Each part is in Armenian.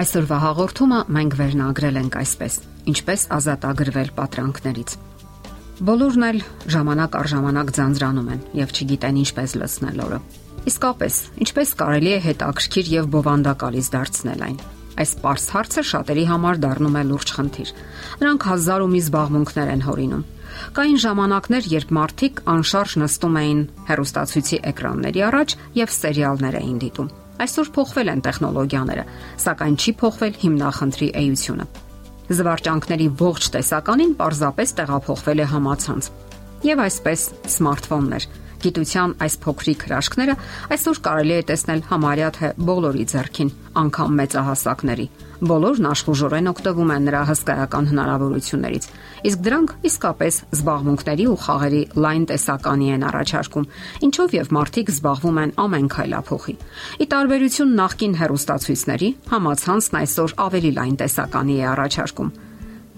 Այսօրվա հաղորդումը մենք վերնագրել ենք այսպես. Ինչպես ազատագրվել պատրանքներից։ Բոլորն էլ ժամանակ առ ժամանակ ձանձրանում են եւ չգիտեն ինչպես լցնել օրը։ Իսկապես, ինչպես կարելի է հետաքրքիր եւ բովանդակալից դարձնել այն։ Այս པարս հարցը շատերի համար դառնում է լուրջ խնդիր։ Նրանք հազար ու մի զբաղմունքներ են հորինում։ Կային ժամանակներ, երբ մարդիկ անշարժ նստում էին հեռուստացույցի էկրանների առաջ եւ սերիալներ էին դիտում Այսօր փոխվել են տեխնոլոգիաները, սակայն չի փոխվել հիմնախնդրի էությունը։ Զվարճանքների ողջ տեսականին պարզապես տեղափոխվել է համացանց։ Եվ այսպես սմարթֆոններ, Գիտության այս փոքրիկ հրաշքները այսօր կարելի է տեսնել համարյա թե բոլորի ձեռքին, անկամ մեծահասակների։ Բոլորն աշխուժորեն օգտվում են նրա հսկայական հնարավորություններից։ Իսկ դրանք իսկապես զբաղմունքների ու խաղերի լայն տեսականի են առաջարկում, ինչով եւ մարդիկ զբաղվում են ամեն քայլափոխի։ Ի տարբերություն նախկին հերոստացույցների, համացանցն այսօր ավելի լայն տեսականի է առաջարկում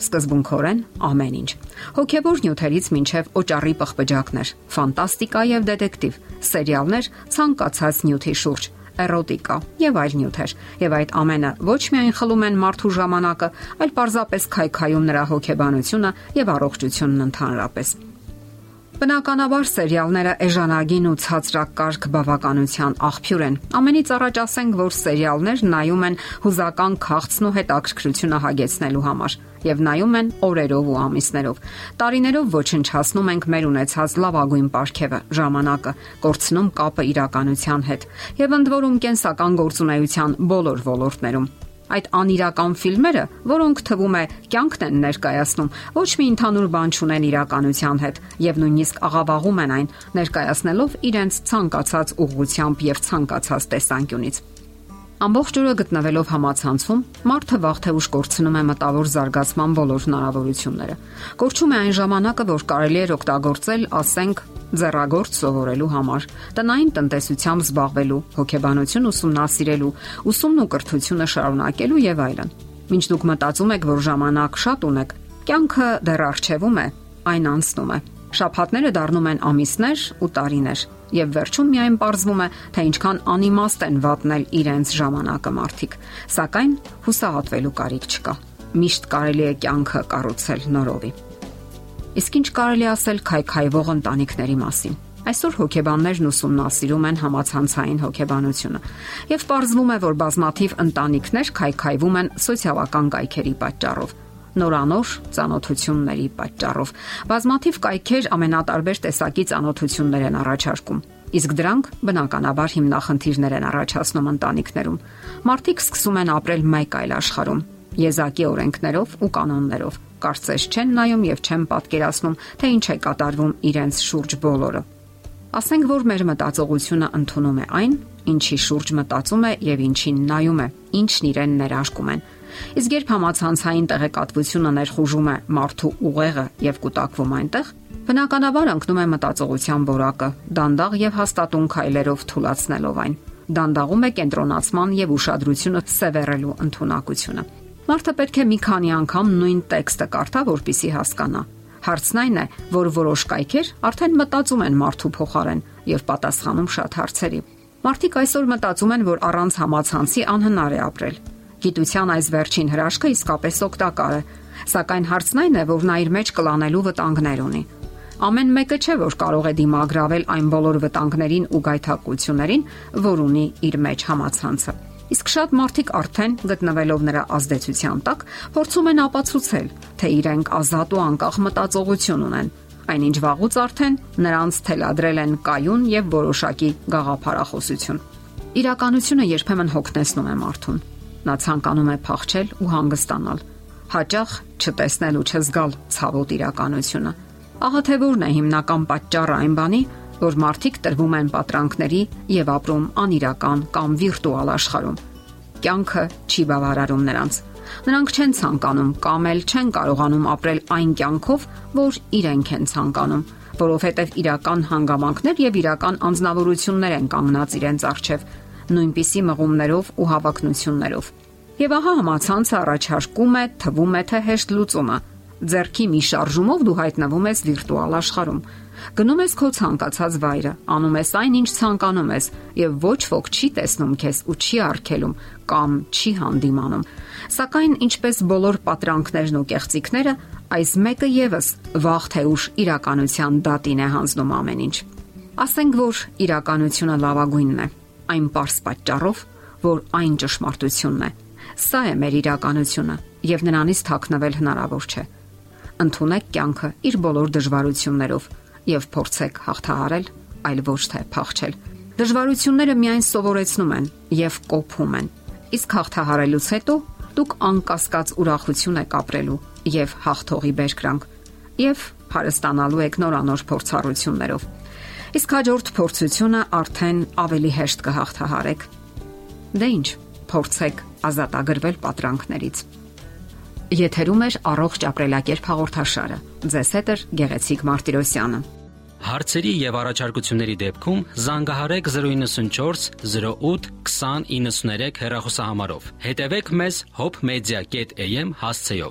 սկզբունքորեն ամեն ինչ։ Հոգևոր նյութերից մինչև օճառի պղպջակներ, ֆանտաստիկա եւ դետեկտիվ, սերիալներ ցանկացած նյութի շուրջ, էրոտիկա եւ այլ նյութեր։ Եվ այդ ամենը ոչ միայն խլում են մարդու ժամանակը, այլ պարզապես քայքայում նրա հոգեբանությունը եւ առողջությունն ընդհանրապես։ Բնականաբար սերիալները էժանագին ու ցածրակարգ բավականության աղբյուր են։ Ամենից առաջ ասենք, որ սերիալներ նայում են հուզական քաղցն ու հետաքրքրությունը հագեցնելու համար եւ նայում են օրերով ու ամիսներով։ Տարիներով ոչնչացնում ենք մեր ունեցած լավագույն ապարքևը, ժամանակը, կորցնում կապը իրականության հետ եւ ընդ որում կենսական գործունեության բոլոր ոլորտներում այդ անիրական ֆիլմերը, որոնք թվում է կյանքն են ներկայացնում, ոչ մի ընդհանուր բան չունեն իրականության հետ եւ նույնիսկ աղավաղում են այն, ներկայացնելով իրենց ցանկացած ուղղությամբ եւ ցանկացած տեսանկյունից։ Ամբողջ օրը գտնվելով համացանցում, մարդը վաղ թե ուշ կորցնում է մտավոր զարգացման բոլոր հնարավորությունները։ Կորչում է այն ժամանակը, որ կարելի է օգտագործել, ասենք, ձեռագործ սովորելու համար, տնային տնտեսությամբ զբաղվելու, հոգեբանություն ուսումնասիրելու, ուսումն ու կրթությունը շարունակելու եւ այլն։ Մինչ դուք մտածում եք, որ ժամանակ շատ ունեք, կյանքը դեռ արժևում է, այն անցնում է։ Շաբաթները դառնում են ամիսներ ու տարիներ, եւ վերջում միայն ողրվում է, թե ինչքան անիմաստ են վատնել իրենց ժամանակը մարդիկ, սակայն հուսահատվելու կարիք չկա։ Միշտ կարելի է կյանքը կառուցել նորովի։ Իսկ ինչ կարելի ասել քայքայվող ընտանիքների մասին։ Այսօր հոգեբաններն ուսումնասիրում են համացանցային հոգեբանությունը եւ ողջվում է, որ բազմաթիվ ընտանիքներ քայքայվում են սոցիալական կայքերի պատճառով նորանոր ծանոթությունների պատճառով։ Բազմաթիվ կայքեր ամենատարբեր տեսակի ծանոթություններ են առաջարկում։ Իսկ դրանք բնականաբար հիմնախնդիրներ են առաջացնում ընտանիքներում։ Մարդիկ սկսում են ապրել մեկ այլ աշխարհում, եզակի օրենքներով ու կանոններով կարծես չեն նայում եւ չեն պատկերացնում, թե ինչ է կատարվում իրենց շուրջ բոլորը։ Ասենք որ մեր մտածողությունը ընդունում է այն, ինչի շուրջ մտածում է եւ ինչին նայում է, ինչն իրեն ներարկում են։ Իսկ երբ համացանցային տեղեկատվությունը ներխուժում է մարդու ուղեղը եւ կուտակվում այնտեղ, բնականաբար ընկնում է մտածողության որակը, դանդաղ եւ հաստատուն քայլերով թույլատնելով այն։ Դանդաղում է կենտրոնացման եւ ուշադրությունը սևեռելու ընտունակությունը։ Մարդը պետք է մի քանի անգամ նույն տեքստը կարդա, որpիսի հասկանա։ Հարցն այն է, որ որոշ կայքեր արդեն մտածում են մարդու փոխարեն եւ պատասխանում շատ հարցերի։ Մարդիկ այսօր մտածում են, որ առանց համացանցի անհնար է ապրել։ Գիտության այս վերջին հրաշքը իսկապես օգտակար է, սակայն հարցն այն է, որ նա իր մեջ կլանելու վտանգներ ունի։ Ամեն մեկը չէ, որ կարող է դիմագրավել այն բոլոր վտանգներին ու գայթակղություններին, որ ունի իր մեջ համացանցը։ Իսկ շատ մարդիկ արդեն գտնվելով նրա ազդեցության տակ փորձում են ապացուցել, թե իրենք ազատ ու անկախ մտածողություն ունեն։ Այնինչ վաղուց արդեն նրանց թելադրել են կայուն եւ որոշակի գաղափարախոսություն։ Իրականությունը երբեմն հոգնեցնում է մարդուն։ Նա ցանկանում է փախչել ու հանգստանալ, հաճախ չտեսնել ու չզգալ ցավոտ իրականությունը։ Ահա թե որն է հիմնական պատճառը այն բանի, որ մարդիկ տրվում են պատրանքների եւ ապրում անիրական կամ վիրտուալ աշխարհում։ Կյանքը չի բավարարում նրանց։ Նրանք չեն ցանկանում կամ էլ չեն կարողանում ապրել այն կյանքով, որ իրենք են ցանկանում, որովհետև իրական հանգամանքներ եւ իրական անznավորություններ են կանգնած իրենց առջև, նույնպիսի մղումներով ու հավակնություններով։ Եվ ահա համացանցը առաջարկում է, թվում է թե հեշտ լուծումը, Ձերքի մի շարժումով դու հայտնվում ես վիրտուալ աշխարհում։ Գնում ես քո ցանկացած վայրը, անում ես այն, ինչ ցանկանում ես, եւ ոչ ոք չի տեսնում քեզ ու չի արգելում կամ չի հանդիմանում։ Սակայն ինչպես բոլոր պատրանքներն ու կեղծիքները, այս մեկը եւս վաղ թե ուշ իրականության դատին է հանձնում ամեն ինչ։ Ասենք որ իրականությունը լավագույնն է, այն པարս պատճառով, որ այն ճշմարտությունն է։ Սա է մեր իրականությունը եւ նրանից թաքնվել հնարավոր չէ։ Ընթունեք կյանքը իր բոլոր դժվարություններով եւ փորձեք հաղթահարել, այլ ոչ թե փախչել։ Դժվարությունները միայն սովորեցնում են եւ կոփում են։ Իսկ հաղթահարելուց հետո դուք անկասկած ուրախություն եք ապրելու եւ հաղթողի բերկրանք եւ հարստանալու եք նորանոր փորձառություններով։ Իսկ հաջորդ փորձությունը արդեն ավելի հեշտ կհաղթահարեք։ Դե ի՞նչ, փորձեք ազատագրվել պատրանքներից։ Եթերում է առողջ ապրելակերպ հաղորդաշարը։ Ձեզ հետ է Գեղեցիկ Մարտիրոսյանը։ Հարցերի եւ առաջարկությունների դեպքում զանգահարեք 094 08 2093 հեռախոսահամարով։ Հետևեք մեզ hopmedia.am հասցեով։